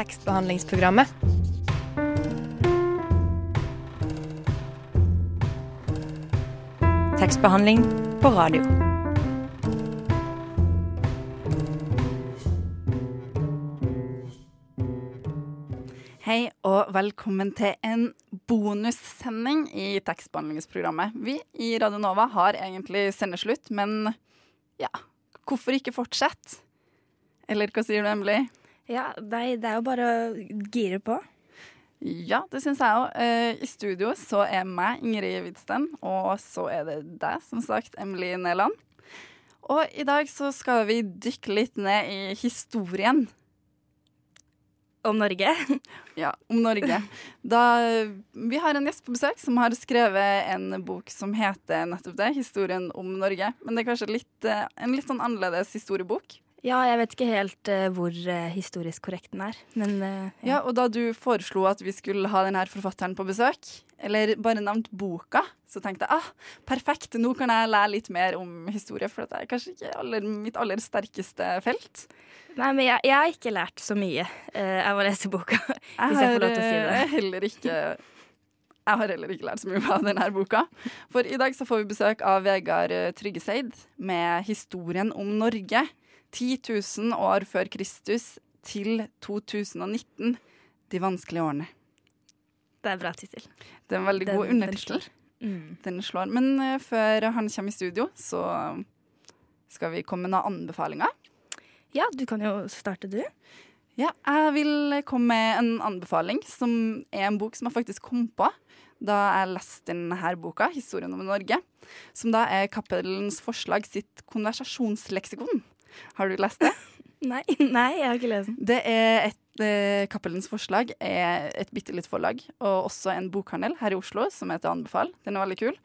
tekstbehandlingsprogrammet. Tekstbehandling på radio. Hei og velkommen til en bonussending i tekstbehandlingsprogrammet. Vi i Radio Nova har egentlig sendeslutt, men ja, hvorfor ikke fortsette? Eller hva sier du, Emily? Ja, det er jo bare å gire på. Ja, det syns jeg òg. I studio så er meg, Ingrid Hvitsten, og så er det deg, som sagt, Emily Neland. Og i dag så skal vi dykke litt ned i historien. Om Norge. Ja, om Norge. Da, vi har en gjest på besøk som har skrevet en bok som heter nettopp det, 'Historien om Norge'. Men det er kanskje litt, eh, en litt sånn annerledes historiebok. Ja, jeg vet ikke helt uh, hvor uh, historisk korrekt den er, men uh, ja. Og da du foreslo at vi skulle ha denne forfatteren på besøk, eller bare nevnt boka, så tenkte jeg ah, perfekt, nå kan jeg lære litt mer om historie, for det er kanskje ikke aller, mitt aller sterkeste felt. Nei, men jeg, jeg har ikke lært så mye av å lese boka, hvis jeg får lov til å si det. Heller ikke jeg har heller ikke lært så mye av denne boka. For i dag så får vi besøk av Vegard Tryggeseid med 'Historien om Norge'. 10 000 år før Kristus til 2019. De vanskelige årene. Det er bra tittel. Det er en veldig den, god undertittel. Den, den, slår. Men uh, før han kommer i studio, så skal vi komme med noen anbefalinger. Ja, du kan jo starte, du. Ja, jeg vil komme med en anbefaling som er en bok som jeg faktisk kom på da jeg leste denne boka, 'Historien om Norge', som da er Cappelens Forslag sitt konversasjonsleksikon. Har du lest det? nei, nei, jeg har ikke lest den. Det er et eh, Cappellens forslag er et bitte litt forlag, og også en bokhandel her i Oslo som heter Anbefal. Den er veldig kul.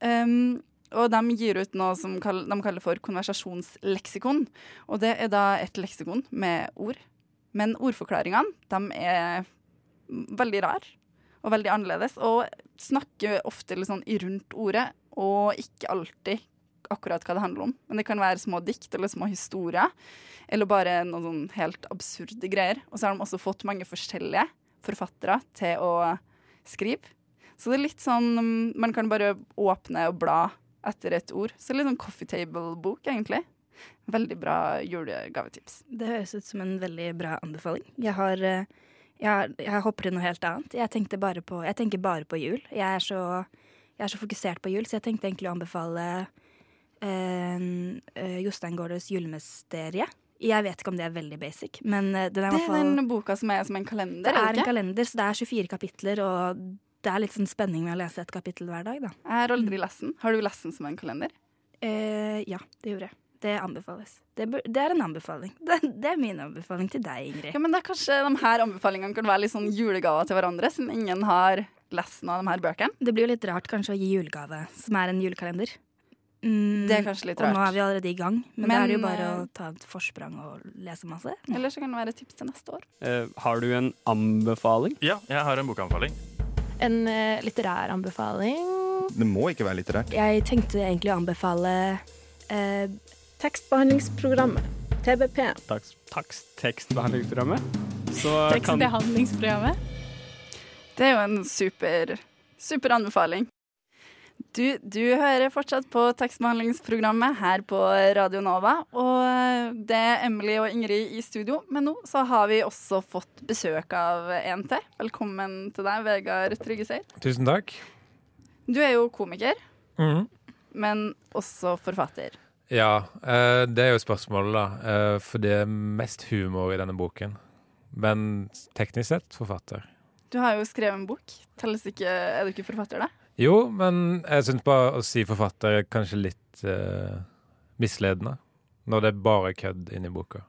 Um, og de gir ut noe som kall, de kaller for konversasjonsleksikon. Og det er da et leksikon med ord. Men ordforklaringene, de er veldig rare og veldig annerledes. Og snakker ofte litt sånn rundt ordet, og ikke alltid akkurat hva det handler om. Men det kan være små dikt eller små historier. Eller bare noen sånn helt absurde greier. Og så har de også fått mange forskjellige forfattere til å skrive. Så det er litt sånn Man kan bare åpne og bla etter et ord. Så litt sånn coffee table-bok, egentlig. Veldig bra julegavetips. Det høres ut som en veldig bra anbefaling. Jeg har jeg, jeg hopper i noe helt annet. Jeg, bare på, jeg tenker bare på jul. Jeg er, så, jeg er så fokusert på jul, så jeg tenkte egentlig å anbefale uh, Jostein Gaarders julemysterie. Jeg vet ikke om det er veldig basic, men uh, det er i hvert fall den boka som er som en kalender? Det er en kalender, så det er 24 kapitler, og det er litt sånn spenning med å lese et kapittel hver dag, da. Jeg har aldri lest den. Har du lest den som en kalender? Uh, ja, det gjorde jeg. Det anbefales. Det, det, er en anbefaling. Det, det, er min anbefaling til deg, Ingrid. Ja, men det er Kanskje de her anbefalingene kan være litt sånn julegaver til hverandre, siden ingen har lest noen av de her bøkene? Det blir jo litt rart kanskje å gi julegave, som er en julekalender. Mm, det er kanskje litt rart. Og nå er vi allerede i gang, men, men da er det jo bare å eh, ta et forsprang og lese masse. Eller så kan det være et tips til neste år. Uh, har du en anbefaling? Ja, jeg har en bokanbefaling. En uh, litterær anbefaling. Det må ikke være litterært. Jeg tenkte egentlig å anbefale uh, Tekstbehandlingsprogrammet. TBP. Takst, takst, tekstbehandlingsprogrammet. tekstbehandlingsprogrammet. Det er jo en super, super anbefaling. Du, du, hører fortsatt på tekstbehandlingsprogrammet her på Radio Nova. Og det er Emily og Ingrid i studio, men nå så har vi også fått besøk av en til. Velkommen til deg, Vegard Tryggeseid. Tusen takk. Du er jo komiker, mm. men også forfatter. Ja, eh, det er jo spørsmålet, da. Eh, for det er mest humor i denne boken. Men teknisk sett forfatter. Du har jo skrevet en bok. Ikke, er du ikke forfatter, da? Jo, men jeg syns bare å si forfatter er kanskje litt uh, misledende. Når det er bare kødd inni boka.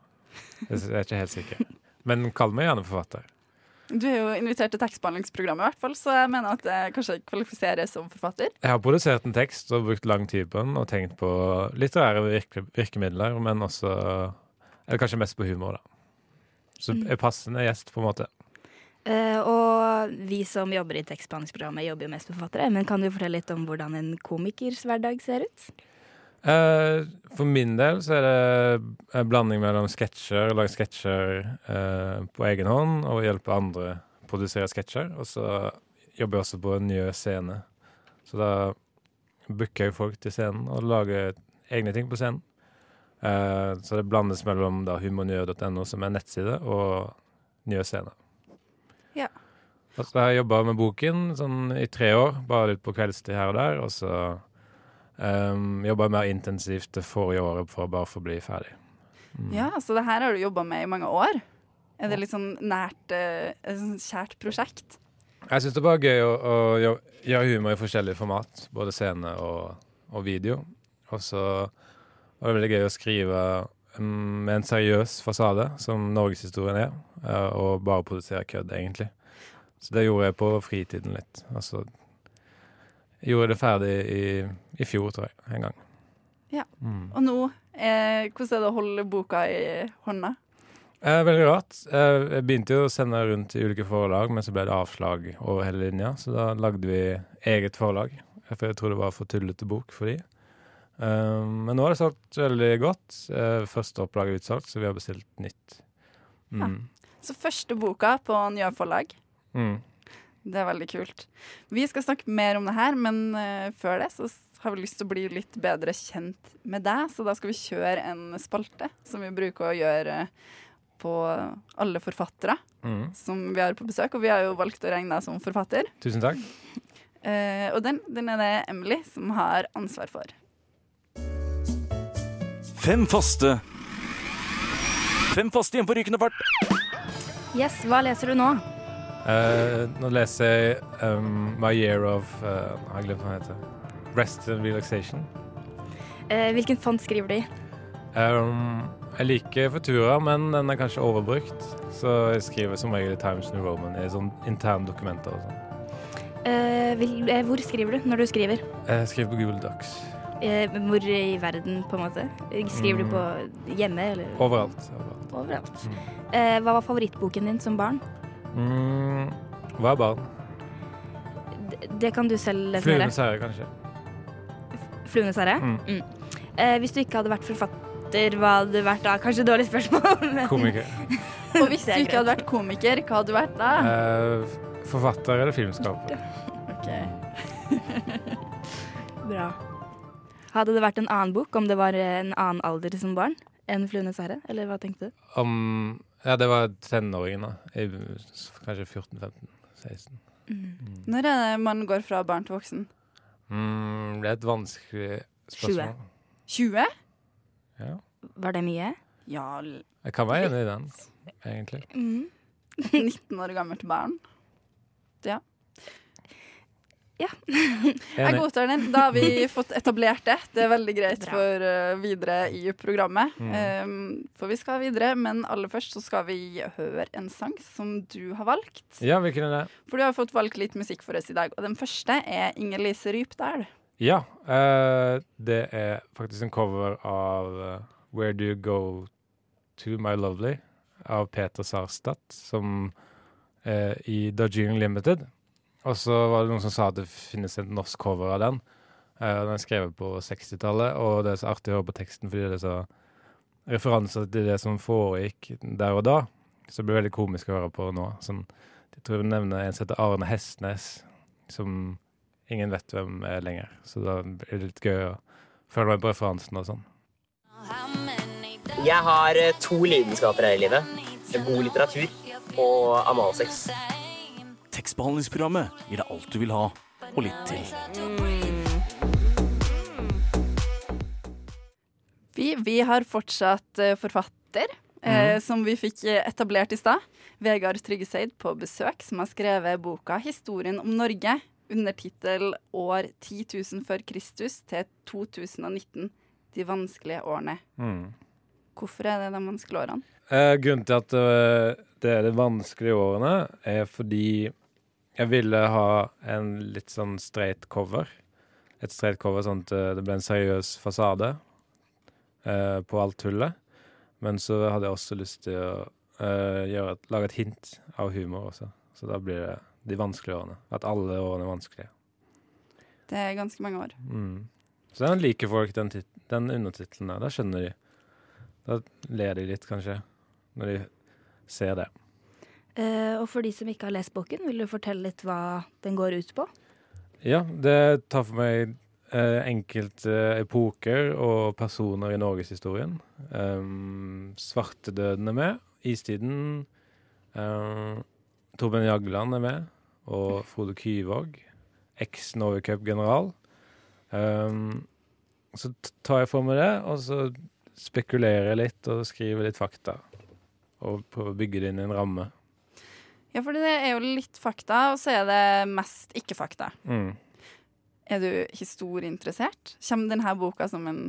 Jeg er ikke helt sikker. Men kall meg gjerne forfatter. Du er jo invitert til tekstbehandlingsprogrammet, i hvert fall, så jeg mener at jeg kanskje kvalifiserer som forfatter. Jeg har produsert en tekst og brukt lang tid på den og tenkt på litterære virke virkemidler, men også Eller kanskje mest på humor, da. Så jeg er passende gjest, på en måte. Uh, og vi som jobber i tekstbehandlingsprogrammet, jobber jo mest med forfattere. Men kan du fortelle litt om hvordan en komikers hverdag ser ut? Uh, for min del så er det en blanding mellom sketsjer, lage sketsjer uh, på egen hånd og hjelpe andre å produsere sketsjer. Og så jobber jeg også på en ny scene. Så da booker jeg folk til scenen og lager egne ting på scenen. Så det blandes mellom da humornye.no, som er nettside, og nye scener. Ja. Og så har jeg jobba med boken sånn i tre år, bare litt på kveldstid her og der. Og så um, jobba jeg mer intensivt det forrige året for bare for å bli ferdig. Mm. Ja, så det her har du jobba med i mange år. Er det litt sånn nært, uh, kjært prosjekt? Jeg syns det var gøy å, å gjøre- humor i forskjellige format, både scene og, og video. Og så var det veldig gøy å skrive med en seriøs fasade, som norgeshistorien er, eh, og bare produsere kødd, egentlig. Så det gjorde jeg på fritiden litt. Altså så gjorde det ferdig i, i fjor, tror jeg, en gang. Ja. Mm. Og nå, eh, hvordan er det å holde boka i hånda? Eh, veldig rart. Eh, jeg begynte jo å sende rundt i ulike forlag, men så ble det avslag over hele linja. Så da lagde vi eget forlag, for jeg tror det var for tullete bok for de. Eh, men nå har det solgt veldig godt. Eh, første opplag er utsolgt, så vi har bestilt nytt. Mm. Så første boka på Njø forlag. Mm. Det er veldig kult. Vi skal snakke mer om det her, men eh, før det så har vi lyst til å bli litt bedre kjent med deg, så da skal vi kjøre en spalte som vi bruker å gjøre på alle forfattere Mm. som vi har på besøk, og vi har jo valgt å regne deg som forfatter. Tusen takk. Uh, og den, den er det Emily som har ansvar for. Fem faste. Fem faste igjen på rykende fart. Yes, hva leser du nå? Eh, nå leser jeg um, My Year of uh, Jeg har glemt hva den heter. Rest and Relaxation. Eh, hvilken font skriver du i? Um, jeg liker Futura, men den er kanskje overbrukt. Så jeg skriver som regel i Times New Roman i sånn interne dokumenter og sånn. Eh, vil, eh, hvor skriver du når du skriver? Jeg skriver på Google Docs. Eh, hvor i verden, på en måte? Skriver du på hjemme, eller Overalt. overalt. overalt? Mm. Eh, hva var favorittboken din som barn? Mm, hva er barn? D det kan du selv definere. Fluenes herre, kanskje. Fluenes herre? Mm. Mm. Eh, hvis du ikke hadde vært forfatter, hva hadde du vært da? Kanskje dårlig spørsmål. men- Komiker. Og hvis du ikke hadde vært komiker, hva hadde du vært da? Eh, forfatter eller filmskaper? Ok. Bra. Hadde det vært en annen bok om det var en annen alder som barn enn Fluenes herre? Eller hva tenkte du? Om Ja, det var tenåringen, da. I, kanskje 14-15-16. Når er det man går fra barn til voksen? Mm, det er et vanskelig spørsmål. 20? Ja. Var det mye? Ja, l- Jeg kan være enig i den, egentlig. Mm. 19 år gammelt barn. Jeg godtar den. Da har vi fått etablert det. Det er veldig greit Bra. for uh, videre i programmet. Mm. Um, for vi skal videre, men aller først så skal vi høre en sang som du har valgt. Ja, hvilken er det? For du har fått valgt litt musikk for oss i dag. Og den første er Inger Lise Rypdal. Ja, Uh, det er faktisk en cover av uh, Where Do You Go To My Lovely av Peter Sarstad, som i Darjeeling Limited. Og så var det noen som sa at det finnes en norsk cover av den. Uh, den er skrevet på 60-tallet, og det er så artig å høre på teksten fordi det er så referanser til det som foregikk der og da. Så det blir veldig komisk å høre på nå. Sånn, jeg tror jeg nevner en som heter Arne Hestnes, som ingen vet hvem er lenger. Så da blir det litt gøy å følge meg på referansen og sånn. Jeg har eh, to lidenskaper her i livet. God litteratur og analsex. Tekstbehandlingsprogrammet gir deg alt du vil ha, og litt til. Vi, vi har fortsatt eh, forfatter, eh, som vi fikk eh, etablert i stad. Vegard Tryggeseid på besøk, som har skrevet boka 'Historien om Norge' under tittel 'År 10 000 før Kristus til 2019'. De vanskelige årene. Mm. Hvorfor er det de vanskelige årene? Eh, grunnen til at eh, det er de vanskelige årene, er fordi jeg ville ha en litt sånn straight cover. Et straight cover sånn at eh, det ble en seriøs fasade eh, på alt tullet. Men så hadde jeg også lyst til å eh, et, lage et hint av humor også. Så da blir det de vanskelige årene. At alle årene er vanskelige. Det er ganske mange år. Mm. Så den liker folk, den, den undertittelen der. Da skjønner de. Da ler de litt, kanskje, når de ser det. Eh, og for de som ikke har lest boken, vil du fortelle litt hva den går ut på? Ja, det tar for meg eh, enkelte epoker og personer i norgeshistorien. Um, Svartedøden er med. Istiden. Um, Torben Jagland er med. Og Frode Kyvåg. Eks-Novicup-general. Um, så tar jeg for meg det, og så spekulerer jeg litt og skriver litt fakta. Og prøver å bygge det inn i en ramme. Ja, for det er jo litt fakta, og så er det mest ikke-fakta. Mm. Er du historieinteressert? Kommer denne boka som en,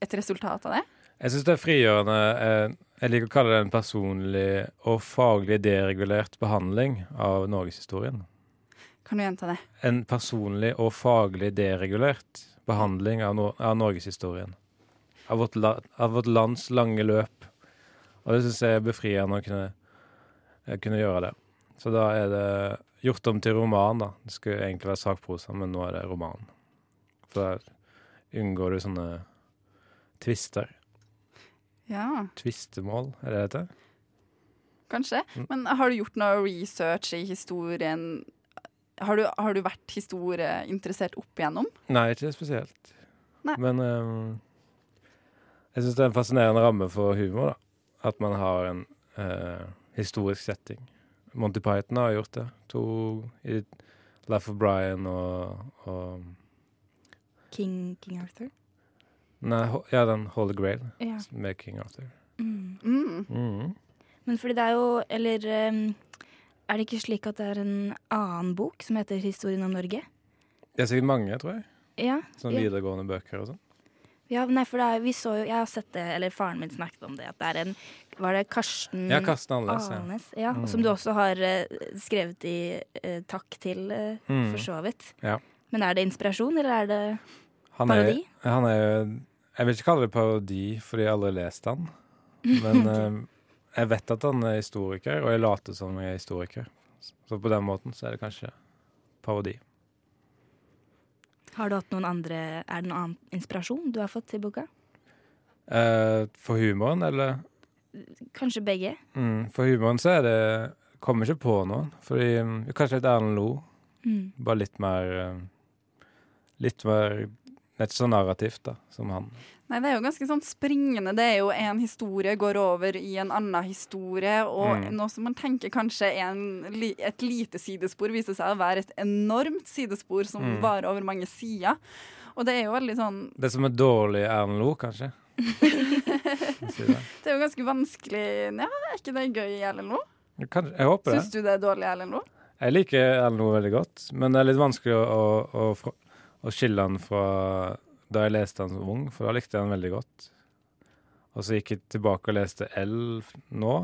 et resultat av det? Jeg syns det er frigjørende. eh, Jeg liker å kalle det en personlig og faglig deregulert behandling av norgeshistorien. Kan du gjenta det? En personlig og faglig deregulert behandling av, no av norgeshistorien. Av av vårt lands lange løp. Og det syns jeg er befriende å kunne, kunne gjøre det. Så da er det gjort om til roman, da. Det skulle egentlig være sakprosa, men nå er det roman. For da unngår du sånne tvister. Ja, Tvistemål, er det det heter? kanskje. Mm. Men har du gjort noe research i historien? Har du, har du vært historieinteressert opp igjennom? Nei, ikke spesielt. Nei. Men um, jeg syns det er en fascinerende ramme for humor, da. At man har en eh, historisk setting. Monty Python har gjort det. To i Life of Brian og, og King, King Arthur? Nei, ho- ja, den Holy Grail Ja. med King Arthur. Mm. Mm. Mm. Men fordi det er jo Eller um, er det ikke slik at det er en annen bok som heter 'Historien om Norge'? Det er sikkert mange, tror jeg. Ja. Sånne Ja. videregående bøker og sånn. Ja nei, for er, vi så jo Jeg har sett det, eller faren min snakket om det, at det er en Var det Karsten Ja, Karsten Alnes. Ja. Alnes? Ja, Mm. Som du også har uh, skrevet i uh, takk til, uh, Mm. for så vidt. Ja. Men er det inspirasjon, eller er det Han er, parodi? han er jo Jeg vil ikke kalle det parodi fordi aldri har lest han. Men jeg vet at han er historiker, og jeg later som jeg er historiker. Så på den måten så er det kanskje parodi. Har du hatt noen andre Er det noen annen inspirasjon du har fått til boka? Eh, for humoren, eller? Kanskje begge? Mm, for humoren så er det Kommer ikke på noen. Fordi mm, Kanskje litt Erlend Lo. Mm. Bare litt mer eh, Litt mer Det er ikke så narrativt, da, som han. Nei, det er jo ganske sånn springende. Det er jo en historie går over i en annen historie, og Mm. noe som man tenker kanskje er en, et lite sidespor, viser seg å være et enormt sidespor som Mm. varer over mange sider. Og det er jo veldig sånn Det som er dårlig Erlend Loe, kanskje. Det. Er jo ganske vanskelig Ja, er ikke det gøy, Erlend Loe? Jeg håper det. Syns du det er dårlig, Erlend Loe? Jeg liker Erlend Loe veldig godt, men det er litt vanskelig å, å, å, å skille han fra da jeg leste han som ung, for da likte jeg han veldig godt. Og så gikk jeg tilbake og leste L nå,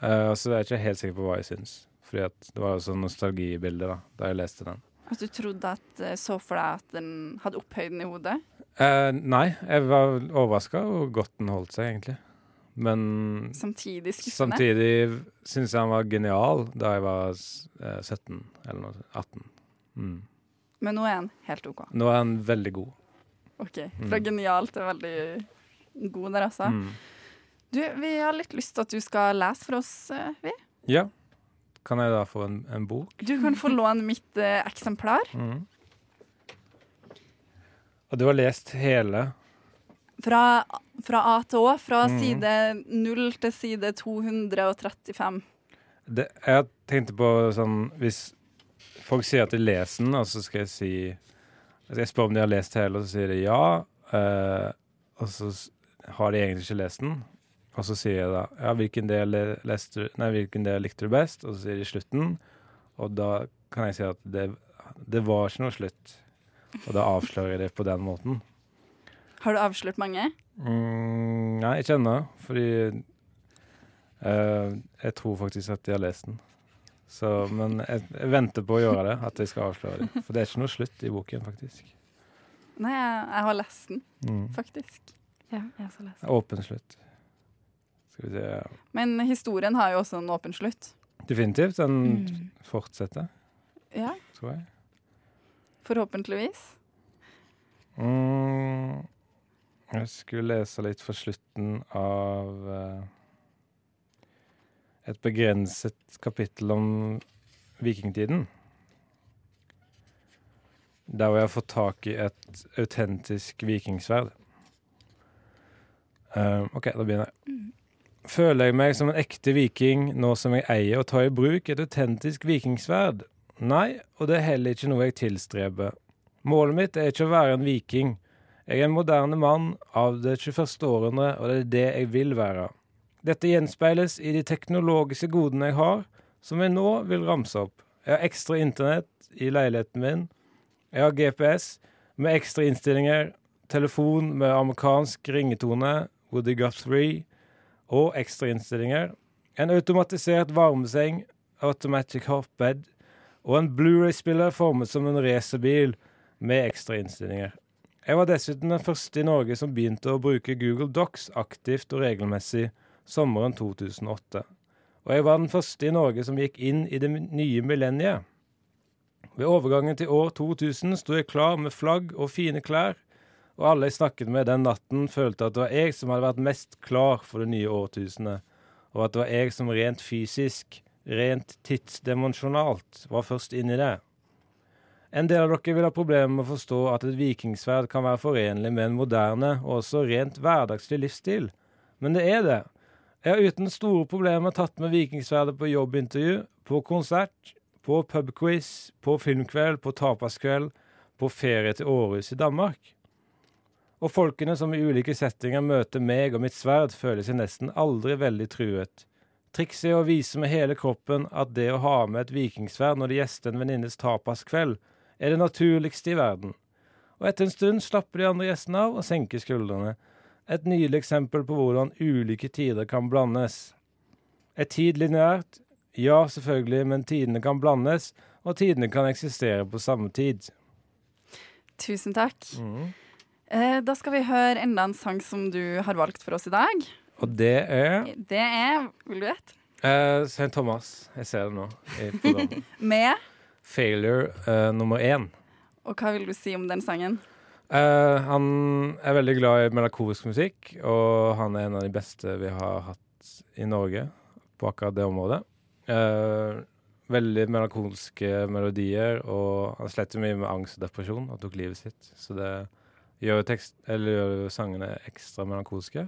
uh, og så er jeg ikke helt sikker på hva jeg syns. Fordi det var jo sånn nostalgibilde da, da jeg leste den. At du trodde at eh, så for deg at den hadde opphøyden i hodet? Uh, nei, jeg var overraska hvor godt den holdt seg, egentlig. Men Samtidig skuffende? samtidig syns jeg han var genial da jeg var uh, 17 eller noe, 18. Mm. Men nå er han helt OK. Nå er han veldig god. OK. Fra Mm. genial til veldig god der, altså. Mm. Du, vi har litt lyst til at du skal lese for oss, eh, vi. Ja. Kan jeg da få en, en bok? Du kan få låne mitt eh, eksemplar. Mm. Og du har lest hele? Fra, fra A til Å. Fra Mhm. side 0 til side 235. Det, jeg tenkte på sånn Hvis folk sier at de leser den, og så skal jeg si Jeg spør om de har lest hele, og så sier de ja. Uh, og så har de egentlig ikke lest den. Og så sier jeg da ja, hvilken del, leste nei, hvilken del likte du best? Og så sier de slutten. Og da kan jeg si at det, det var ikke noe slutt. Og da avslører jeg det på den måten. Har du avslørt mange? Mm, nei, ikke ennå, fordi uh, jeg tror faktisk at de har lest den. Så, men jeg, jeg venter på å gjøre det, at jeg skal avsløre det. For det er ikke noe slutt i boken, faktisk. Nei, jeg, jeg har lest den, Mm. faktisk. Ja, jeg har også lest. Åpen slutt. Skal vi se Men historien har jo også en åpen slutt. Definitivt. Den Mm. fortsetter, Ja, tror jeg. forhåpentligvis. Mm, Jeg skulle lese litt fra slutten av eh, et begrenset kapittel om vikingtiden. Der hvor jeg har fått tak i et autentisk vikingsverd. Uh, OK, da begynner jeg. Føler jeg meg som en ekte viking nå som jeg eier og tar i bruk et autentisk vikingsverd? Nei, og det er heller ikke noe jeg tilstreber. Målet mitt er ikke å være en viking. Jeg er en moderne mann av det 21. århundre, og det er det jeg vil være. Dette gjenspeiles i de teknologiske godene jeg har, som jeg nå vil ramse opp. Jeg har ekstra internett i leiligheten min. Jeg har GPS med ekstra innstillinger, telefon med amerikansk ringetone, Woody Guthrie, og ekstra innstillinger. En automatisert varmeseng, automatic hotbed, og en Blu-ray-spiller formet som en racerbil med ekstra innstillinger. Jeg var dessuten den første i Norge som begynte å bruke Google Docs aktivt og regelmessig sommeren 2008. Og jeg var den første i Norge som gikk inn i det nye millenniet. Ved overgangen til år 2000 sto jeg klar med flagg og fine klær, og alle jeg snakket med den natten, følte at det var jeg som hadde vært mest klar for det nye årtusenet, og at det var jeg som rent fysisk, rent tidsdimensjonalt, var først inn i det. En del av dere vil ha problemer med å forstå at et vikingsverd kan være forenlig med en moderne og også rent hverdagslig livsstil, men det er det. Jeg har uten store problemer tatt med vikingsverdet på jobbintervju, på konsert, på pubquiz, på filmkveld, på tapaskveld, på ferie til Århus i Danmark. Og folkene som i ulike settinger møter meg og mitt sverd, føler seg nesten aldri veldig truet. Trikset er å vise med hele kroppen at det å ha med et vikingsverd når de gjester en venninnes tapaskveld, er det naturligste i verden. Og etter en stund slapper de andre gjestene av og senker skuldrene. Et nydelig eksempel på hvordan ulike tider kan blandes. Er tid lineært? Ja, selvfølgelig, men tidene kan blandes, og tidene kan eksistere på samme tid. Tusen takk. Eh, da skal vi høre enda en sang som du har valgt for oss i dag. Og det er Det er Vil du gjette? eh, St. Thomas. Jeg ser det nå. Med Failure eh, nummer én. Og hva vil du si om den sangen? Eh, han er veldig glad i melankolsk musikk, og han er en av de beste vi har hatt i Norge på akkurat det området. Uh, veldig melankolske melodier, og han sletter mye med angst og depresjon og tok livet sitt. Så det gjør tekst, gjør sangene ekstra melankolske.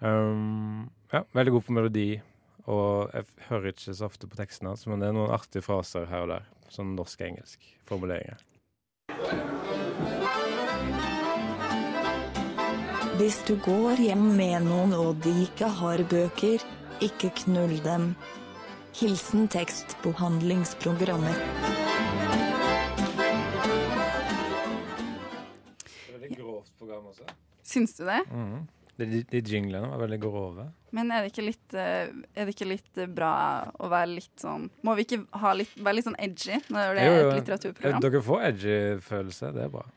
Um, ja, veldig god på melodi, og jeg hører ikke så ofte på tekstene hans, men det er noen artige fraser her og der. Sånn norsk-engelsk formuleringer. Hvis du går hjem med noen og de ikke har bøker, ikke knull dem. Hilsen tekstbehandlingsprogrammet. Veldig grovt program også. Syns du det? Mm. De, de, de jinglene var veldig grove. Men er det ikke litt, eh, er det ikke litt eh, bra å være litt sånn Må vi ikke ha litt, være litt sånn edgy når det er Jo, jo, et litteraturprogram? Dere får edgy følelse, det er bra.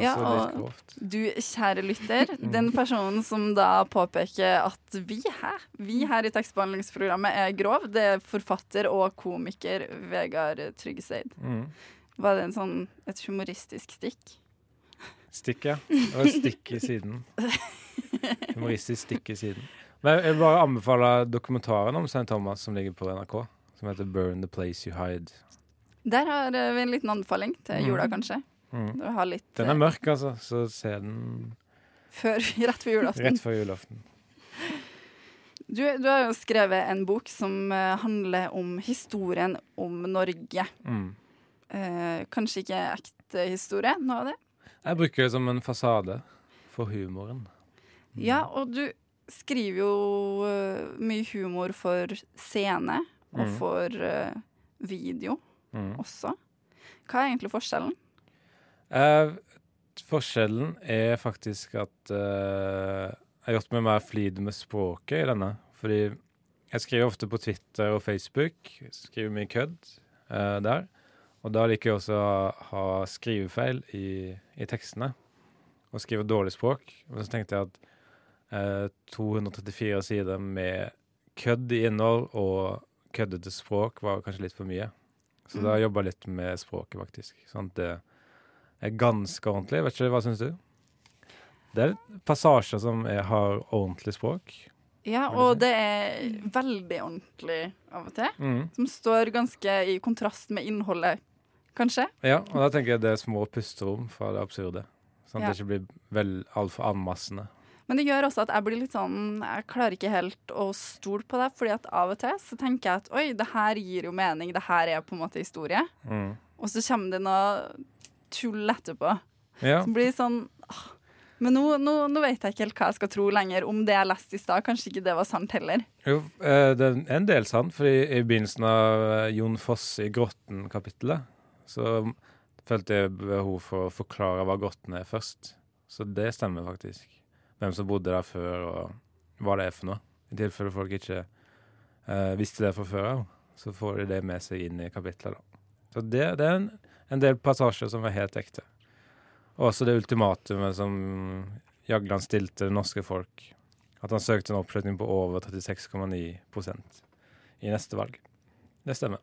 Ja, og du kjære lytter, den personen som da påpeker at vi her, vi her i tekstbehandlingsprogrammet er grov, det er forfatter og komiker Vegard Tryggeseid. Mm. Var det en sånn, et humoristisk stikk? Stikk, ja. Det var et stikk i siden. Humoristisk stikk i siden. Men jeg vil bare anbefale dokumentaren om St. Thomas som ligger på NRK, som heter 'Burn the Place You Hide'. Der har vi en liten anbefaling til jula, Mhm. kanskje. Har litt Den er mørk, altså, så se den eh, før, rett før julaften. rett før julaften. Du, du har jo skrevet en bok som eh, handler om historien om Norge. Mm. Eh, kanskje ikke ekte historie, noe av det? Jeg bruker det som en fasade for humoren. Ja, og du skriver jo eh, mye humor for scene og Mhm. for eh, video Mhm. også. Hva er egentlig forskjellen? Eh, forskjellen er faktisk at eh, jeg har gjort meg mer flid med språket i denne. Fordi jeg skriver ofte på Twitter og Facebook. Skriver mye kødd eh, der. Og da liker jeg også å ha skrivefeil i, i tekstene. Og skrive dårlig språk. Men så tenkte jeg at eh, 234 sider med kødd i innhold og køddete språk var kanskje litt for mye. Så da jobba jeg litt med språket, faktisk. Sånn at det ganske ordentlig. Vet ikke, Hva syns du? det er passasjer som er, har ordentlig språk. Ja, og det er veldig ordentlig av og til. Mm. Som står ganske i kontrast med innholdet, kanskje. Ja, og da tenker jeg det er små pusterom fra det absurde. Sånn at Ja. det ikke blir vel altfor anmassende. Men det gjør også at jeg blir litt sånn Jeg klarer ikke helt å stole på det, fordi at av og til så tenker jeg at oi, det her gir jo mening, det her er på en måte historie. Mm. Og så kommer det noe tull etterpå. Ja. Som blir sånn ah. Men nå, nå, nå vet jeg ikke helt hva jeg skal tro lenger. Om det jeg leste i stad, kanskje ikke det var sant heller. Jo, eh, det er en del sant, for i begynnelsen av eh, Jon Foss i Grotten-kapittelet, så følte jeg behov for å forklare hva Grotten er først. Så det stemmer faktisk. Hvem som bodde der før, og hva det er for noe. I tilfelle folk ikke eh, visste det fra før av, så får de det med seg inn i kapitlet, da. Så det, det er en, en del passasjer som er helt ekte. Og også det ultimatumet som Jagland stilte det norske folk. At han søkte en oppslutning på over 36,9% i neste valg. Det stemmer.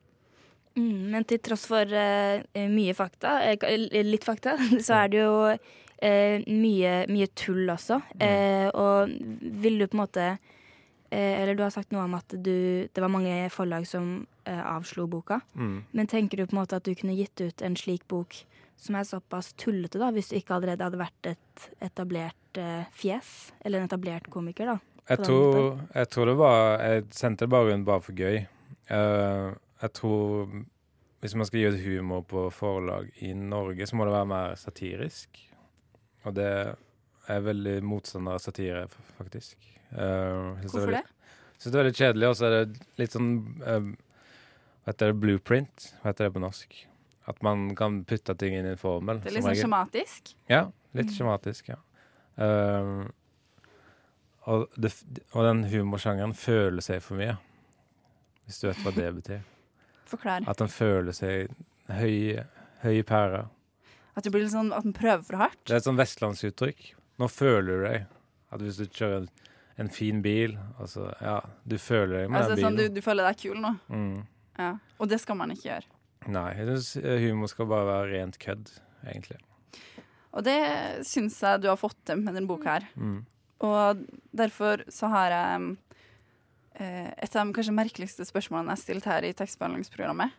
Mm, men til tross for uh, mye fakta, uh, litt fakta, så er det jo uh, mye, mye tull også. Mm. og vil du på en måte Eller du har sagt noe om at du, det var mange forlag som avslo boka. Mm. Men tenker du på en måte at du kunne gitt ut en slik bok som er såpass tullete, da, hvis du ikke allerede hadde vært et etablert eh, fjes? Eller en etablert komiker, da? Jeg tror, jeg tror det var Jeg sendte det bare rundt bare for gøy. Uh, jeg tror hvis man skal gjøre humor på forlag i Norge, så må det være mer satirisk. Og det er veldig motstander av satire, faktisk. Uh, Hvorfor det? Jeg syns det er veldig kjedelig, og så er det litt sånn eh, Hva heter det? Blueprint? Hva heter det på norsk? At man kan putte ting inn i en formel. Det er liksom skjematisk. Ja, litt Mm. skjematisk, ja. Ehm, og, det, og den humorsjangeren føler seg for mye. Hvis du vet hva det betyr. Forklar. At den føler seg høy, høy i pæra. At det blir litt sånn at den prøver for hardt. Det er et sånn vestlandsuttrykk. Nå føler du deg. At hvis du kjører en, en fin bil, altså Ja, du føler deg med Altså, den sånn, du, du føler deg kul nå. Mm. Ja. Og det skal man ikke gjøre. Nei, jeg syns humor skal bare være rent kødd, egentlig. Og det syns jeg du har fått til med denne boka her. Mm. Og derfor så har jeg eh, et av de kanskje merkeligste spørsmålene jeg har stilt her i tekstbehandlingsprogrammet.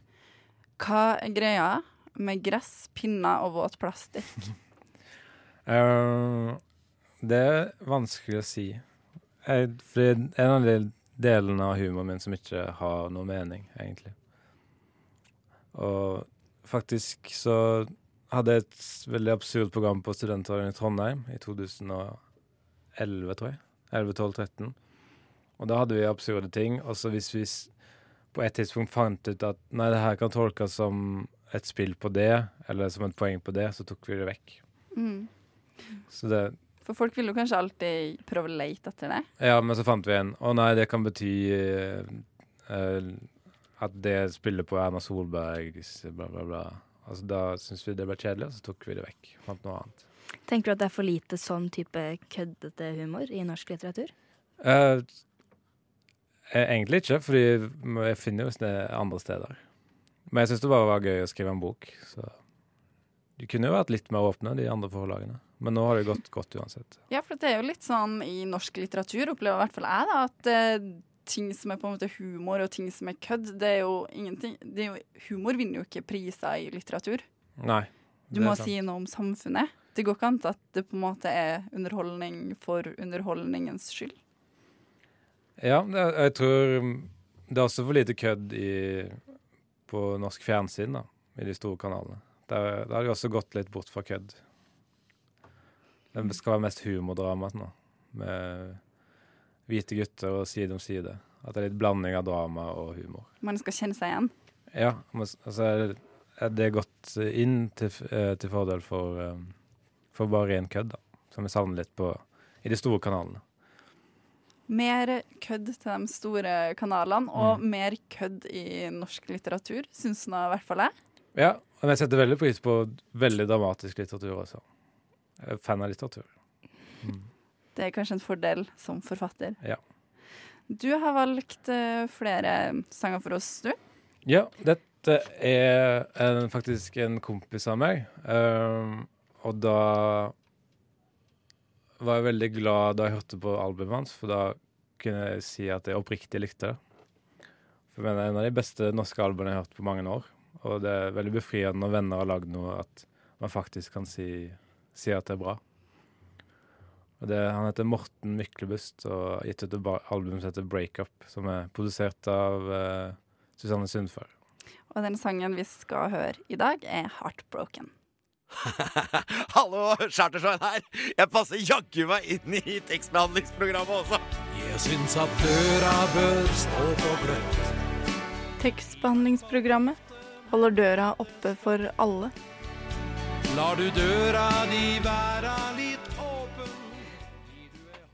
Hva er greia med gress, pinner og våt plastikk? uh, det er vanskelig å si. Jeg, en av de delene av humoren min som ikke har noe mening, egentlig. Og faktisk så hadde jeg et veldig absurd program på Studentradioen i Trondheim i 2011, tror jeg. 11, 12, 13. Og da hadde vi absurde ting. Og så hvis vi på et tidspunkt fant ut at nei, det her kan tolkes som et spill på det, eller som et poeng på det, så tok vi det vekk. Mm. Så det For folk vil jo kanskje alltid prøve å lete etter det. Ja, men så fant vi en. Å nei, det kan bety uh, eh, at det spiller på Erna Solbergs bla, bla, bla. Altså, da syntes vi det ble kjedelig, og så tok vi det vekk. Fant noe annet. Tenker du at det er for lite sånn type køddete humor i norsk litteratur? Eh, eh, egentlig ikke, for jeg finner jo det andre steder. Men jeg syns det bare var gøy å skrive en bok. Så de kunne jo vært litt mer åpne, de andre forlagene. Men nå har det gått godt uansett. Ja, for det er jo litt sånn i norsk litteratur, opplever i hvert fall jeg, da, at uh, ting som er på en måte humor og ting som er kødd, det er jo ingenting det er jo, Humor vinner jo ikke priser i litteratur. Nei. Du må si noe om samfunnet. Det går ikke an at det på en måte er underholdning for underholdningens skyld. Ja, jeg tror det er også for lite kødd i, på norsk fjernsyn, da, i de store kanalene. Der, der har de også gått litt bort fra kødd. Det skal være mest humordrama nå, med hvite gutter og side om side. At det er litt blanding av drama og humor. Man skal kjenne seg igjen. Ja, altså det- er gått inn til, eh, til fordel for, eh, for bare ren kødd, da. Som vi savner litt på, i de store kanalene. Mer kødd til de store kanalene, og mer kødd i norsk litteratur, syns nå i hvert fall jeg. Ja, men jeg setter veldig pris på veldig dramatisk litteratur også. Er fan av litteratur. Det er kanskje en fordel som forfatter. Ja. Du har valgt eh, flere sanger for oss, du. Ja, dette er en, faktisk en kompis av meg. Um, og da var jeg veldig glad da jeg hørte på albumet hans, for da kunne jeg si at jeg oppriktig likte det. For jeg mener, det er en av de beste norske albumene jeg har hørt på mange år. Og det er veldig befriende når venner har lagd noe, at man faktisk kan si, si at det er bra. Og det, han heter Morten Myklebust og har gitt ut et album som heter Breakup, som er produsert av uh, Susanne Sundfør. Og den sangen vi skal høre i dag, er 'Heartbroken'. Hallo, Chartersveien her. Jeg passer jaggu meg inn i tekstbehandlingsprogrammet også. Jeg syns at døra bør stå på gløtt. Tekstbehandlingsprogrammet holder døra oppe for alle. Lar du døra di være litt åpen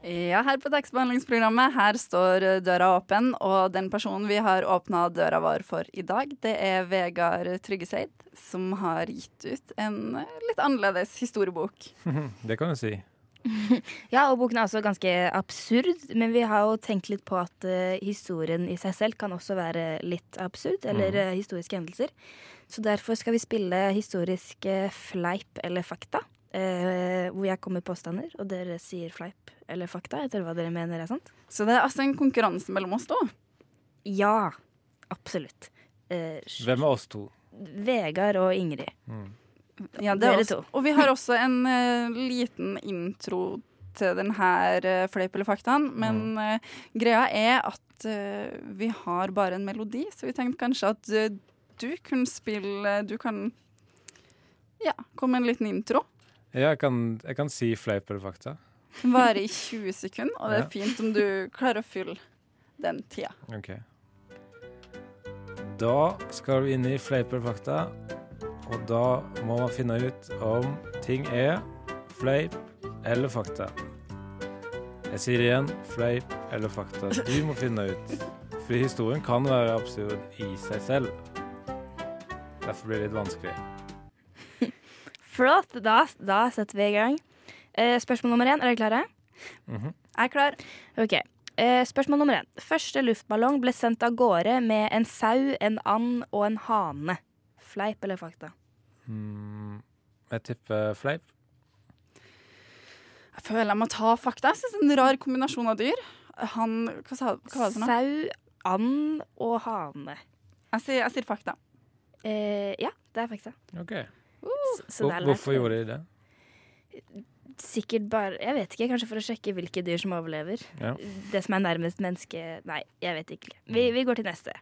Ja, her på tekstbehandlingsprogrammet her står døra åpen, og den personen vi har åpna døra vår for i dag, det er Vegard Tryggeseid, som har gitt ut en litt annerledes historiebok. det kan du si. Ja, og boken er også ganske absurd, men vi har jo tenkt litt på at uh, historien i seg selv kan også være litt absurd, eller eh, historiske hendelser. Så derfor skal vi spille historisk eh, fleip eller fakta, eh, hvor jeg kommer med påstander, og dere sier fleip eller fakta, etter hva dere mener er sant. Så det er altså en konkurranse mellom oss to? Ja, absolutt. Eh, Hvem er oss to? Vegard og Ingrid. Ja, det er Dere også, to. og vi har også en uh, liten intro til denne uh, fleip eller faktaen, men uh, greia er at eh, vi har bare en melodi, så vi tenkte kanskje at eh, du kunne spille Du kan ja, komme med en liten intro. Ja, jeg kan, jeg kan si fleip eller fakta. Varer i 20 sekunder, og det er fint om du klarer å fylle den tida. Okay. Da skal vi inn i fleip eller fakta, og da må man finne ut om ting er fleip eller fakta. Jeg sier det igjen, fleip eller fakta. Du må finne ut. For historien kan være absurd i seg selv. Derfor blir det litt vanskelig. Flott, da, da setter vi i gang. Eh, spørsmål nummer én, er dere klare? Mhm. Jeg er klar. Ok. Eh, spørsmål nummer én. Første luftballong ble sendt av gårde med en sau, en and og en hane. Fleip eller fakta? Mm, jeg tipper fleip. Jeg føler jeg må ta fakta. Jeg synes det er en rar kombinasjon av dyr. Han Hva, sa, hva var det for noe? Sau, and og hane. Jeg sier, jeg sier fakta. Eh, ja, det er fakta. OK. Så, så Hvor, det er hvorfor gjorde de det? Sikkert bare Jeg vet ikke, kanskje for å sjekke hvilke dyr som overlever. Ja. Det som er nærmest menneske Nei, jeg vet ikke. Vi, vi går til neste.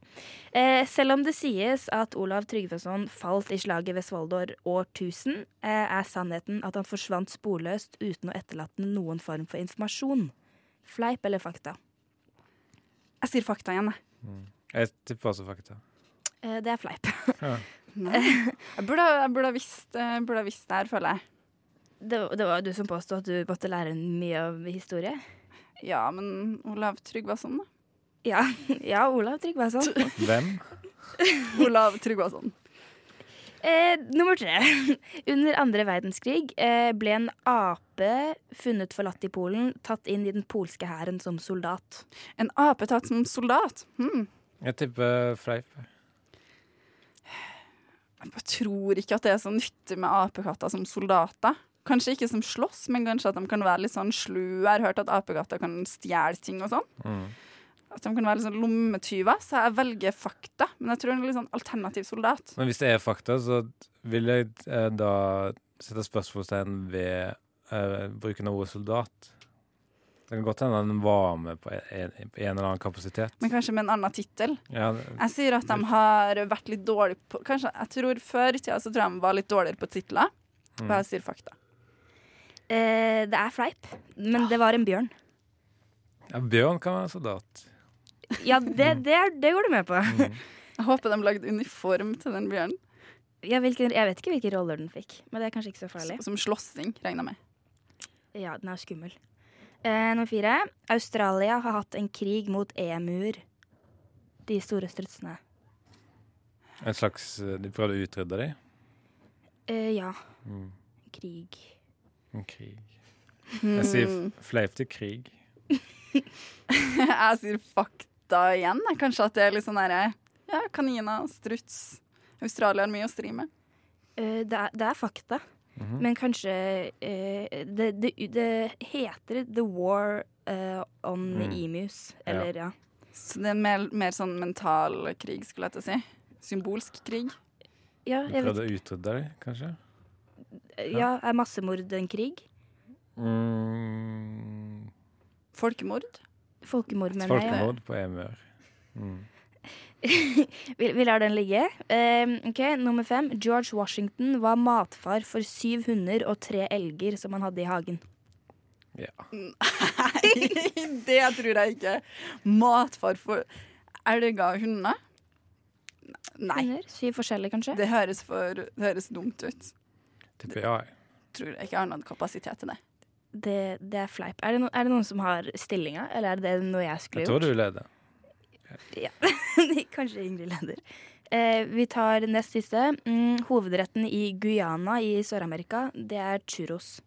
Eh, selv om det sies at Olav Tryggvason falt i slaget ved Svolvær år 1000, eh, er sannheten at han forsvant sporløst uten å etterlate noen form for informasjon. Fleip eller fakta? Jeg sier fakta igjen, jeg. Jeg tipper også fakta. Eh, det er fleip. Ja. Jeg burde, jeg ha visst, eh, burde ha visst det her, føler jeg. Det, var- det var du som påstod at du måtte lære mye av historie. Ja, men Olav Tryggvason, da? Ja, ja Olav Tryggvason. Hvem? Olav Tryggvason. Eh, nummer tre. Under andre verdenskrig eh, ble en ape funnet forlatt i Polen, tatt inn i den polske hæren som soldat. En ape tatt som soldat? Hmm. Jeg tipper fleip. Jeg tror ikke at det er så nyttig med apekatter som soldater. Kanskje ikke som slåss, men kanskje at de kan være litt sånn slu. Jeg har hørt at apekatter kan stjele ting og sånn. Mm. At de kan være litt sånn lommetyver. Så jeg velger fakta. Men jeg tror en litt sånn alternativ soldat. Men hvis det er fakta, så vil jeg eh, da sette spørsmålstegn ved eh, bruken av ordet soldat. Det kan godt hende den var med på en, en eller annen kapasitet. Men kanskje med en annen tittel. Ja, Jeg sier at de har vært litt dårlige på Kanskje, jeg tror Før i tida så tror jeg de var litt dårligere på titler. Og Mm. jeg sier fakta. Eh, det er fleip, men det var en bjørn. ja, bjørn kan være soldat. Ja, det, det, er- det går du med på. Mm. Jeg håper de lagde uniform til den bjørnen. Ja, hvilken, jeg vet ikke hvilke roller den fikk, men det er kanskje ikke så farlig. Som slåssing, regner jeg med. Ja, den er skummel. Eh, nummer fire. Australia har hatt en krig mot emuer. De store strutsene. En slags eh, De prøvde å utrydde dem. Eh, ja. Mm. Krig. En krig. Jeg sier Hmm. fleip til krig. jeg sier fakta igjen. Kanskje at det er litt sånn derre Ja, kaniner, struts. Australia har mye å stri med. Eh, det, er, det er fakta. Mhm. Men kanskje uh, det, det, det heter The War uh, on Mm. Emus, eller ja. Så det er mer, mer sånn mental krig, skulle jeg til å si. Symbolsk krig. Ja, Du jeg vet, prøvde å utrydde deg, kanskje? Ja, er massemord en krig? Mm. Folkemord? Folkemord, mener jeg. Folkemord på emøer. Mm. vi, vi lar den ligge. Um, ok, Nummer fem. George Washington var matfar for syv hunder og tre elger som han hadde i hagen. Ja. Nei, det tror jeg ikke. Matfar for elger og hunder? Nei. Hunder? Syv forskjellige, kanskje? Det høres, for, det høres dumt ut. Tipper ja. Tror jeg ikke har noen kapasitet til det. Det, det er fleip. Er det, no, er det noen som har stillinga, eller er det noe jeg skulle gjort? Jeg tror gjort? du leder. Ja. Kanskje Ingrid leder. Eh, vi tar nest siste. Mm, hovedretten i Guyana i Sør-Amerika, det er churros.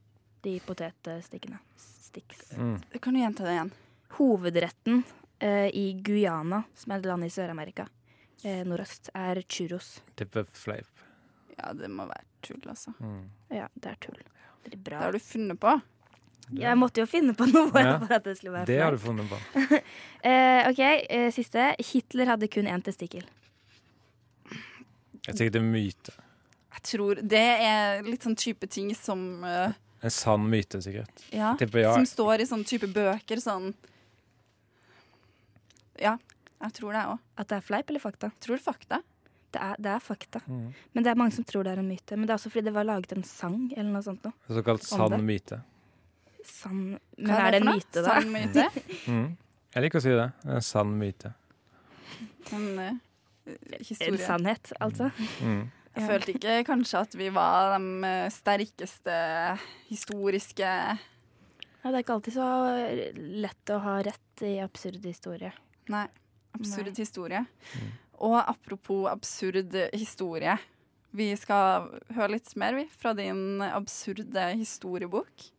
De potetstikkene. Sticks. Mm. Kan du gjenta det igjen? Hovedretten eh, i Guyana, som er et land i Sør-Amerika, eh, nordøst, er churros. Tipper fleip. Ja, det må være tull, altså. Mm. Ja, det er tull. Det er Det har du funnet på. Jeg måtte jo finne på noe Ja. for at det skulle være Det har du funnet på. Eh, OK, eh, siste. Hitler hadde kun én testikkel. Jeg tenker det er myte. Jeg tror det er litt sånn type ting som uh, En sann myte, sikkert. Ja, tipper ja. som står i sånn type bøker. Sånn Ja, jeg tror det òg. At det er fleip eller fakta? Tror fakta. Det er, det er fakta. Mm. Men det er mange som tror det er en myte. Men det er også fordi det var laget en sang eller noe sånt. Noe. Såkalt sann myte. Sann Men Hva er det en myte, da? Sann myte? Mm. Jeg liker å si det. En sann myte. En uh, historie. En sannhet, altså. Mm. Jeg følte ikke kanskje at vi var de eh, sterkeste historiske Ja, det er ikke alltid så lett å ha rett i absurd historie. Nei. Absurd Nei. historie. Og apropos absurd historie. Vi skal høre litt mer vi, fra din absurde historiebok.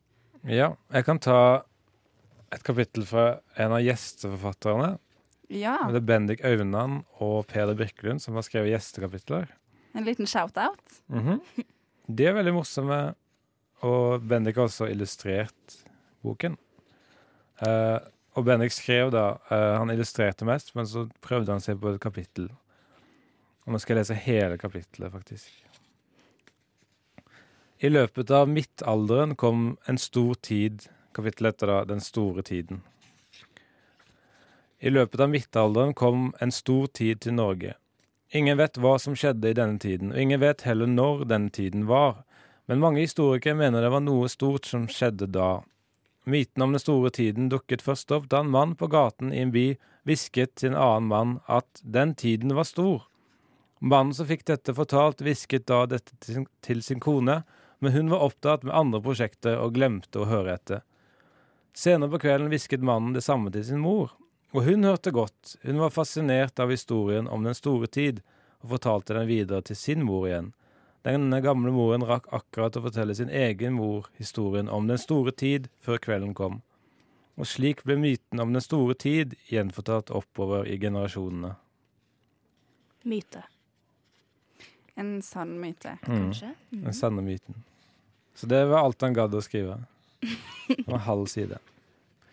Ja, jeg kan ta et kapittel fra en av gjesteforfatterne. Ja. Det er Bendik Aunan og Peder Birkelund som har skrevet gjestekapitler. En liten shout-out. Mhm. De er veldig morsomme, og Bendik har også illustrert boken. Eh, og Bendik skrev da uh, Han illustrerte mest, men så prøvde han seg på et kapittel. Og nå skal jeg lese hele kapittelet, faktisk. I løpet av midtalderen kom en stor tid Kapittelet etter da Den store tiden. I løpet av midtalderen kom en stor tid til Norge. Ingen vet hva som skjedde i denne tiden, og ingen vet heller når denne tiden var. Men mange historikere mener det var noe stort som skjedde da. Myten om den store tiden dukket først opp da en mann på gaten i en by hvisket til en annen mann at den tiden var stor. Mannen som fikk dette fortalt, hvisket da dette til sin, til sin kone, men hun var opptatt med andre prosjekter og glemte å høre etter. Senere på kvelden hvisket mannen det samme til sin mor, og hun hørte godt, hun var fascinert av historien om den store tid, og fortalte den videre til sin mor igjen. Denne gamle moren rakk akkurat å fortelle sin egen mor historien om den store tid før kvelden kom. Og slik ble myten om den store tid gjenfortalt oppover i generasjonene. Myte. En sann myte. Kanskje. Mm. Mhm. Den sanne myten. Så det var alt han gadd å skrive. Det var en halv side.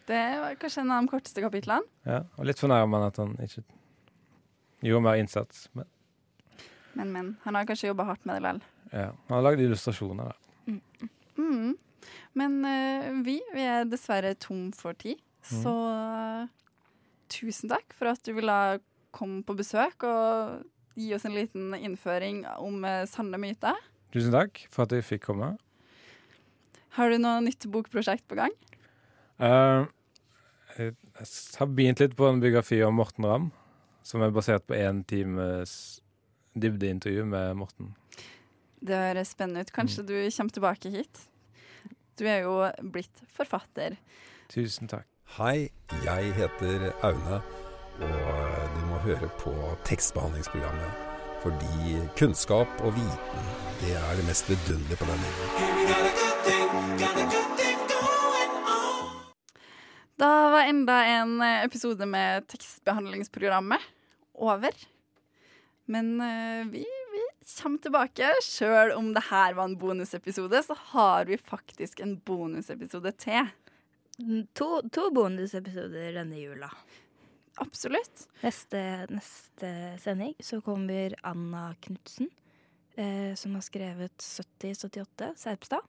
Det var kanskje en av de korteste kapitlene. Ja, og litt fornærmende at han ikke gjorde mer innsats. Men Men, men. Han har kanskje jobba hardt med det vel. ja, han har lagd illustrasjoner, da. Mm. Men uh, vi, vi er dessverre tom for tid. Mm. Så uh, tusen takk for at du ville komme på besøk og gi oss en liten innføring om uh, sanne myter. Tusen takk for at jeg fikk komme. Har du noe nytt bokprosjekt på gang? Uh, jeg har begynt litt på en biografi om Morten Ramm, som er basert på én times dybdeintervju med Morten. Det høres spennende ut. Kanskje du kommer tilbake hit? Du er jo blitt forfatter. Tusen takk. Hei, jeg heter Aune, og du må høre på tekstbehandlingsprogrammet. Fordi kunnskap og viten, det er det mest vidunderlige på denne jorden. Da var enda en episode med tekstbehandlingsprogrammet over. Men uh, vi, vi kommer tilbake. Sjøl om det her var en bonusepisode, så har vi faktisk en bonusepisode til. To, to bonusepisoder denne jula. Absolutt. Neste, neste sending så kommer Anna Knutsen, eh, som har skrevet 7078 Serpstad.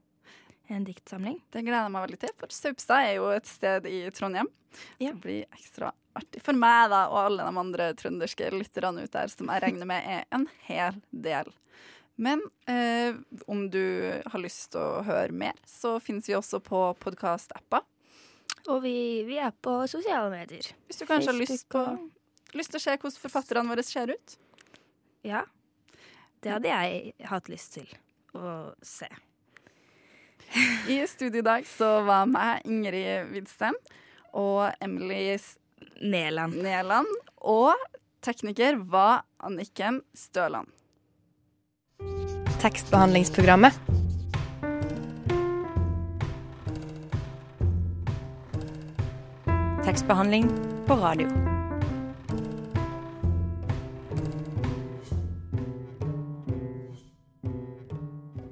En diktsamling. Det gleder jeg meg veldig til, for Saupstad er jo et sted i Trondheim. Ja. Det blir ekstra artig for meg da, og alle de andre trønderske lytterne ut der, som jeg regner med er en hel del. Men eh, om du har lyst til å høre mer, så finnes vi også på podkast-apper. Og vi, vi er på sosiale medier. Hvis du kanskje har lyst, på, lyst til å se hvordan forfatterne våre ser ut. Ja. Det hadde jeg hatt lyst til å se. I studio i dag så var meg, Ingrid Widstem og Emily Neland. Neland. Og tekniker var Anniken Støland. Tekstbehandlingsprogrammet. Tekstbehandling på radio.